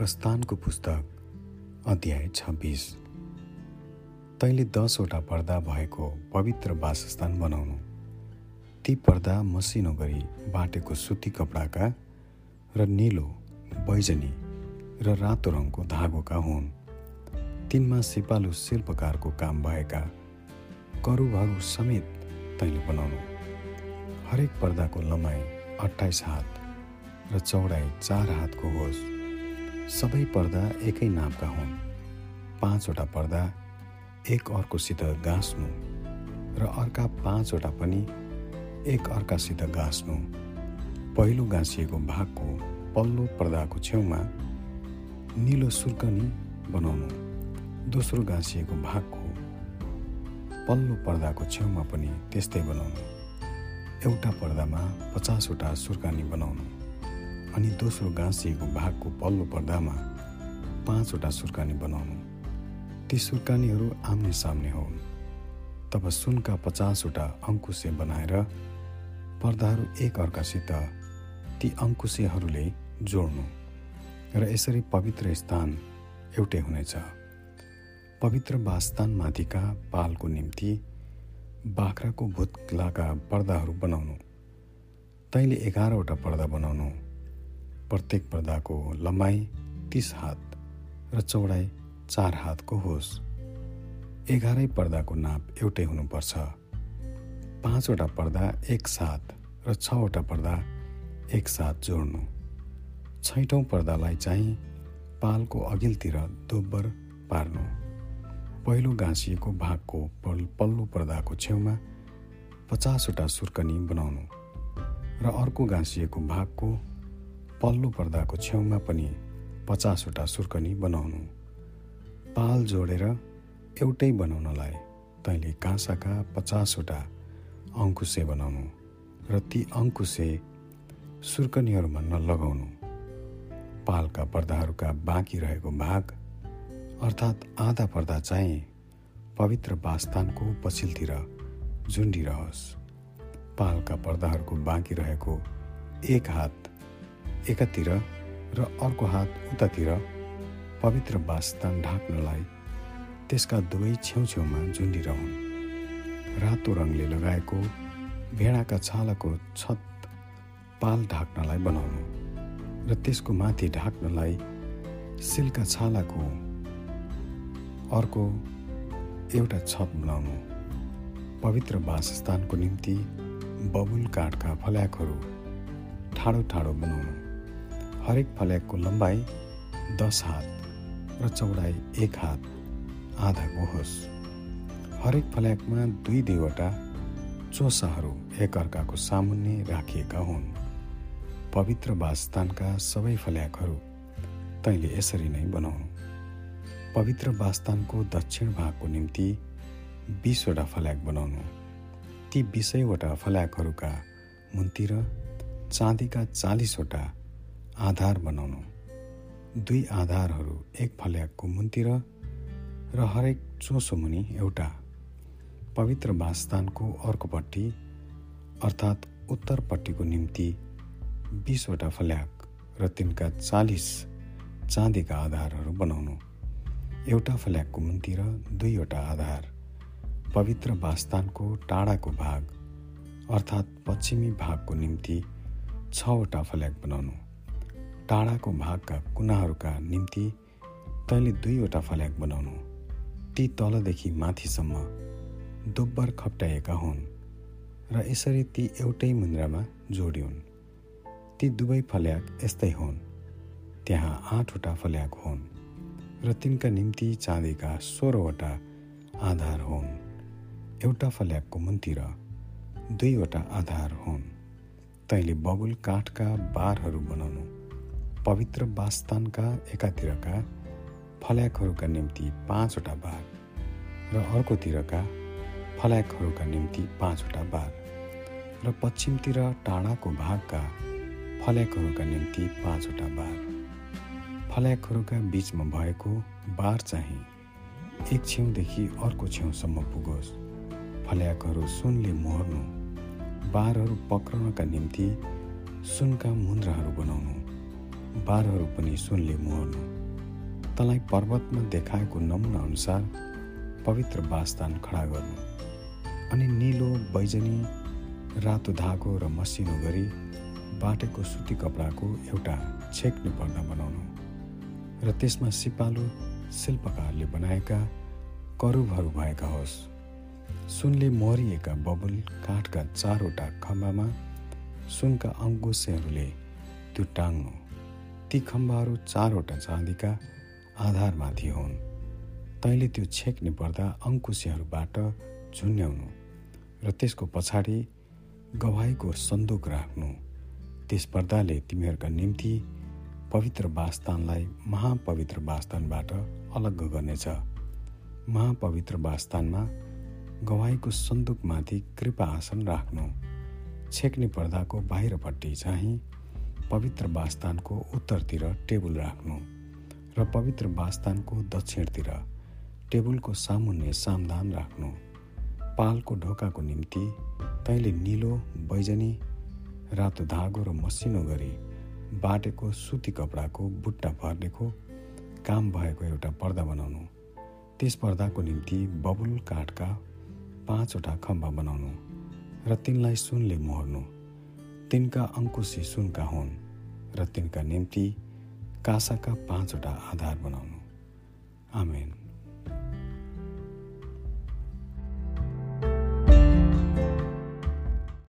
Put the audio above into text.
प्रस्थानको पुस्तक अध्याय छब्बिस। तैँले दसवटा पर्दा भएको पवित्र वासस्थान बनाउनु। ती पर्दा मसिनो गरी बाटेको सुती कपडाका र निलो बैजनी र रातो रङको धागोका हुन्। तिनमा सिपालु शिल्पकारको काम भएका करुहरू समेत तैँले बनाउनु। हरेक पर्दाको लम्बाइ अठाइस हात र चौडाइ चार हातको होस्। सबै पर्दा एकै नापका हुन्। पाँचवटा पर्दा एक अर्कोसित गाँस्नु र अर्का पाँचवटा पनि एक अर्कासित गाँस्नु। पहिलो गाँसिएको भागको पल्लो पर्दाको छेउमा निलो सुर्कनी बनाउनु। दोस्रो गाँसिएको भागको पल्लो पर्दाको छेउमा पनि त्यस्तै बनाउनु। एउटा पर्दामा पचासवटा सुर्कानी बनाउनु। अनि दोस्रो गाँसिएको भागको पल्लो पर्दामा पाँचवटा सुर्कानी बनाउनु। ती सुर्कानीहरू आम्ने सामने हुन्। तब सुनका पचासवटा अङ्कुसे बनाएर पर्दाहरू एक अर्कासित ती अङ्कुसेहरूले जोड्नु। र यसरी पवित्र स्थान एउटै हुनेछ। पवित्र वासस्थानमाथिका पालको निम्ति बाख्राको भुत्लाका पर्दाहरू बनाउनु। तैँले एघारवटा पर्दा बनाउनु। प्रत्येक पर्दाको लम्बाइ तिस हात र चौडाइ चार हातको होस्। एघारै पर्दाको नाप एउटै हुनुपर्छ। पाँचवटा पर्दा एक साथ र छवटा पर्दा एक साथ जोड्नु। छैटौँ पर्दालाई चाहिँ पालको अघिल्तिर दोब्बर पार्नु। पहिलो गाँसिएको भागको पल पल्लो पर्दाको छेउमा पचासवटा सुर्कनी बनाउनु र अर्को गाँसिएको भागको पल्लो पर्दाको छेउमा पनि पचासवटा सुर्कनी बनाउनु। पाल जोडेर एउटै बनाउनलाई तैँले काँसाका पचासवटा अङ्कुसे बनाउनु र ती अङ्कुसे सुर्कनीहरूमा नलगाउनु पालका पर्दाहरूका बाँकी रहेको भाग अर्थात् आधा पर्दा चाहिँ पवित्र वासस्थानको पछिल्तिर झुन्डिरहोस्। पालका पर्दाहरूको बाँकी रहेको एक हात एकातिर र अर्को हात उतातिर पवित्र वासस्थान ढाक्नलाई त्यसका दुवै छेउछेउमा झुन्डिरहन्। रातो रङले लगाएको भेडाका छालाको छत पाल ढाक्नलाई बनाउनु र त्यसको माथि ढाक्नलाई सिल्का छालाको अर्को एउटा छत बनाउनु। पवित्र वासस्थानको निम्ति बबुल काठका फल्याकहरू ठाडो ठाडो बनाउनु। हरेक फल्याकको लम्बाइ दस हात र चौडाइ एक हात आधाको होस्। हरेक फल्याकमा दुई दुईवटा चोसाहरू एकअर्काको सामुन्ने राखिएका हुन्। पवित्र वासस्थानका सबै फल्याकहरू तैँले यसरी नै बनाउनु। पवित्र वासस्थानको दक्षिण भागको निम्ति बिसवटा फल्याक बनाउनु। ती बिसैवटा फल्याकहरूका मुन्तिर चाँदीका चालिसवटा आधार बनाउनु। दुई आधारहरू एक फल्याकको मुन्तिर र हरेक चोसो मुनि एउटा। पवित्र वासस्थानको अर्कोपट्टि अर्थात् उत्तरपट्टिको निम्ति बिसवटा फल्याक र तिनका चालिस चाँदीका आधारहरू बनाउनु। एउटा फल्याकको मुन्तिर दुईवटा आधार पवित्र वासस्थानको टाढाको भाग अर्थात् पश्चिमी भागको निम्ति छवटा फल्याक बनाउनु। टाढाको भागका कुनाहरूका निम्ति तैँले दुईवटा फल्याक बनाउनु। ती तलदेखि माथिसम्म दोब्बर खप्टाएका हुन् र यसरी ती एउटै मुन्द्रामा जोडिउन्। ती दुवै फल्याक यस्तै हुन्। त्यहाँ आठवटा फल्याक हुन् र तिनका निम्ति चाँदीका सोह्रवटा आधार हुन्। एउटा फल्याकको मुन्तिर दुईवटा आधार हुन्। तैँले बबुल काठका बारहरू बनाउनु। पवित्र वासस्थानका एकातिरका फल्याकहरूका निम्ति पाँचवटा बार र अर्कोतिरका फल्याकहरूका निम्ति पाँचवटा बार र पश्चिमतिर टाढाको भागका फल्याकहरूका निम्ति पाँचवटा बार फल्याकहरूका बिचमा भएको बार चाहिँ एक छेउदेखि अर्को छेउसम्म पुगोस्। फल्याकहरू सुनले मोर्नु बारहरू पक्रनका निम्ति सुनका मुन्द्राहरू बनाउनु। बारहरू पनि सुनले मोहर्नु तँलाई पर्वतमा देखाएको नमुना अनुसार पवित्र वासस्थान खडा गर्नु। अनि निलो बैजनी रातो धागो र मसिनो गरी बाटेको सुती कपडाको एउटा छेक्ने पर्दा बनाउनु। र त्यसमा सिपालु शिल्पकारले बनाएका करुबहरू भएका होस्। सुनले मोहरिएका बबुल काठका चारवटा खम्बामा सुनका अङ्कुशहरूले त्यो टाङ्नु ती खम्बाहरू चारवटा चाँदीका आधारमाथि हुन्। तैँले त्यो छेक्ने पर्दा अङ्कुशहरूबाट झुन्याउनु र त्यसको पछाडि गवाईको सन्दुक राख्नु। त्यस पर्दाले तिमीहरूका निम्ति पवित्र वासस्थानलाई महापवित्र वासस्थानबाट अलग गर्नेछ। महापवित्र वासस्थानमा गवाईको सन्दुकमाथि कृपा आसन राख्नु। छेक्ने पर्दाको बाहिरपट्टि चाहिँ पवित्र वासस्थानको उत्तरतिर टेबुल राख्नु र पवित्र वासस्थानको दक्षिणतिर टेबुलको सामुन्ने सामदान राख्नु। पालको ढोकाको निम्ति तैँले निलो बैजनी रातो धागो र मसिनो गरी बाटेको सुती कपडाको बुट्टा भर्नेको काम भएको एउटा पर्दा बनाउनु। त्यस पर्दाको निम्ति बबुल काठका पाँचवटा खम्बा बनाउनु र तिनलाई सुनले मोहर्नु। तिनका अङ्कुशी सुनका हुन् र तिनका निम्ति कासाका पाँचवटा आधार बनाउनु। आमेन।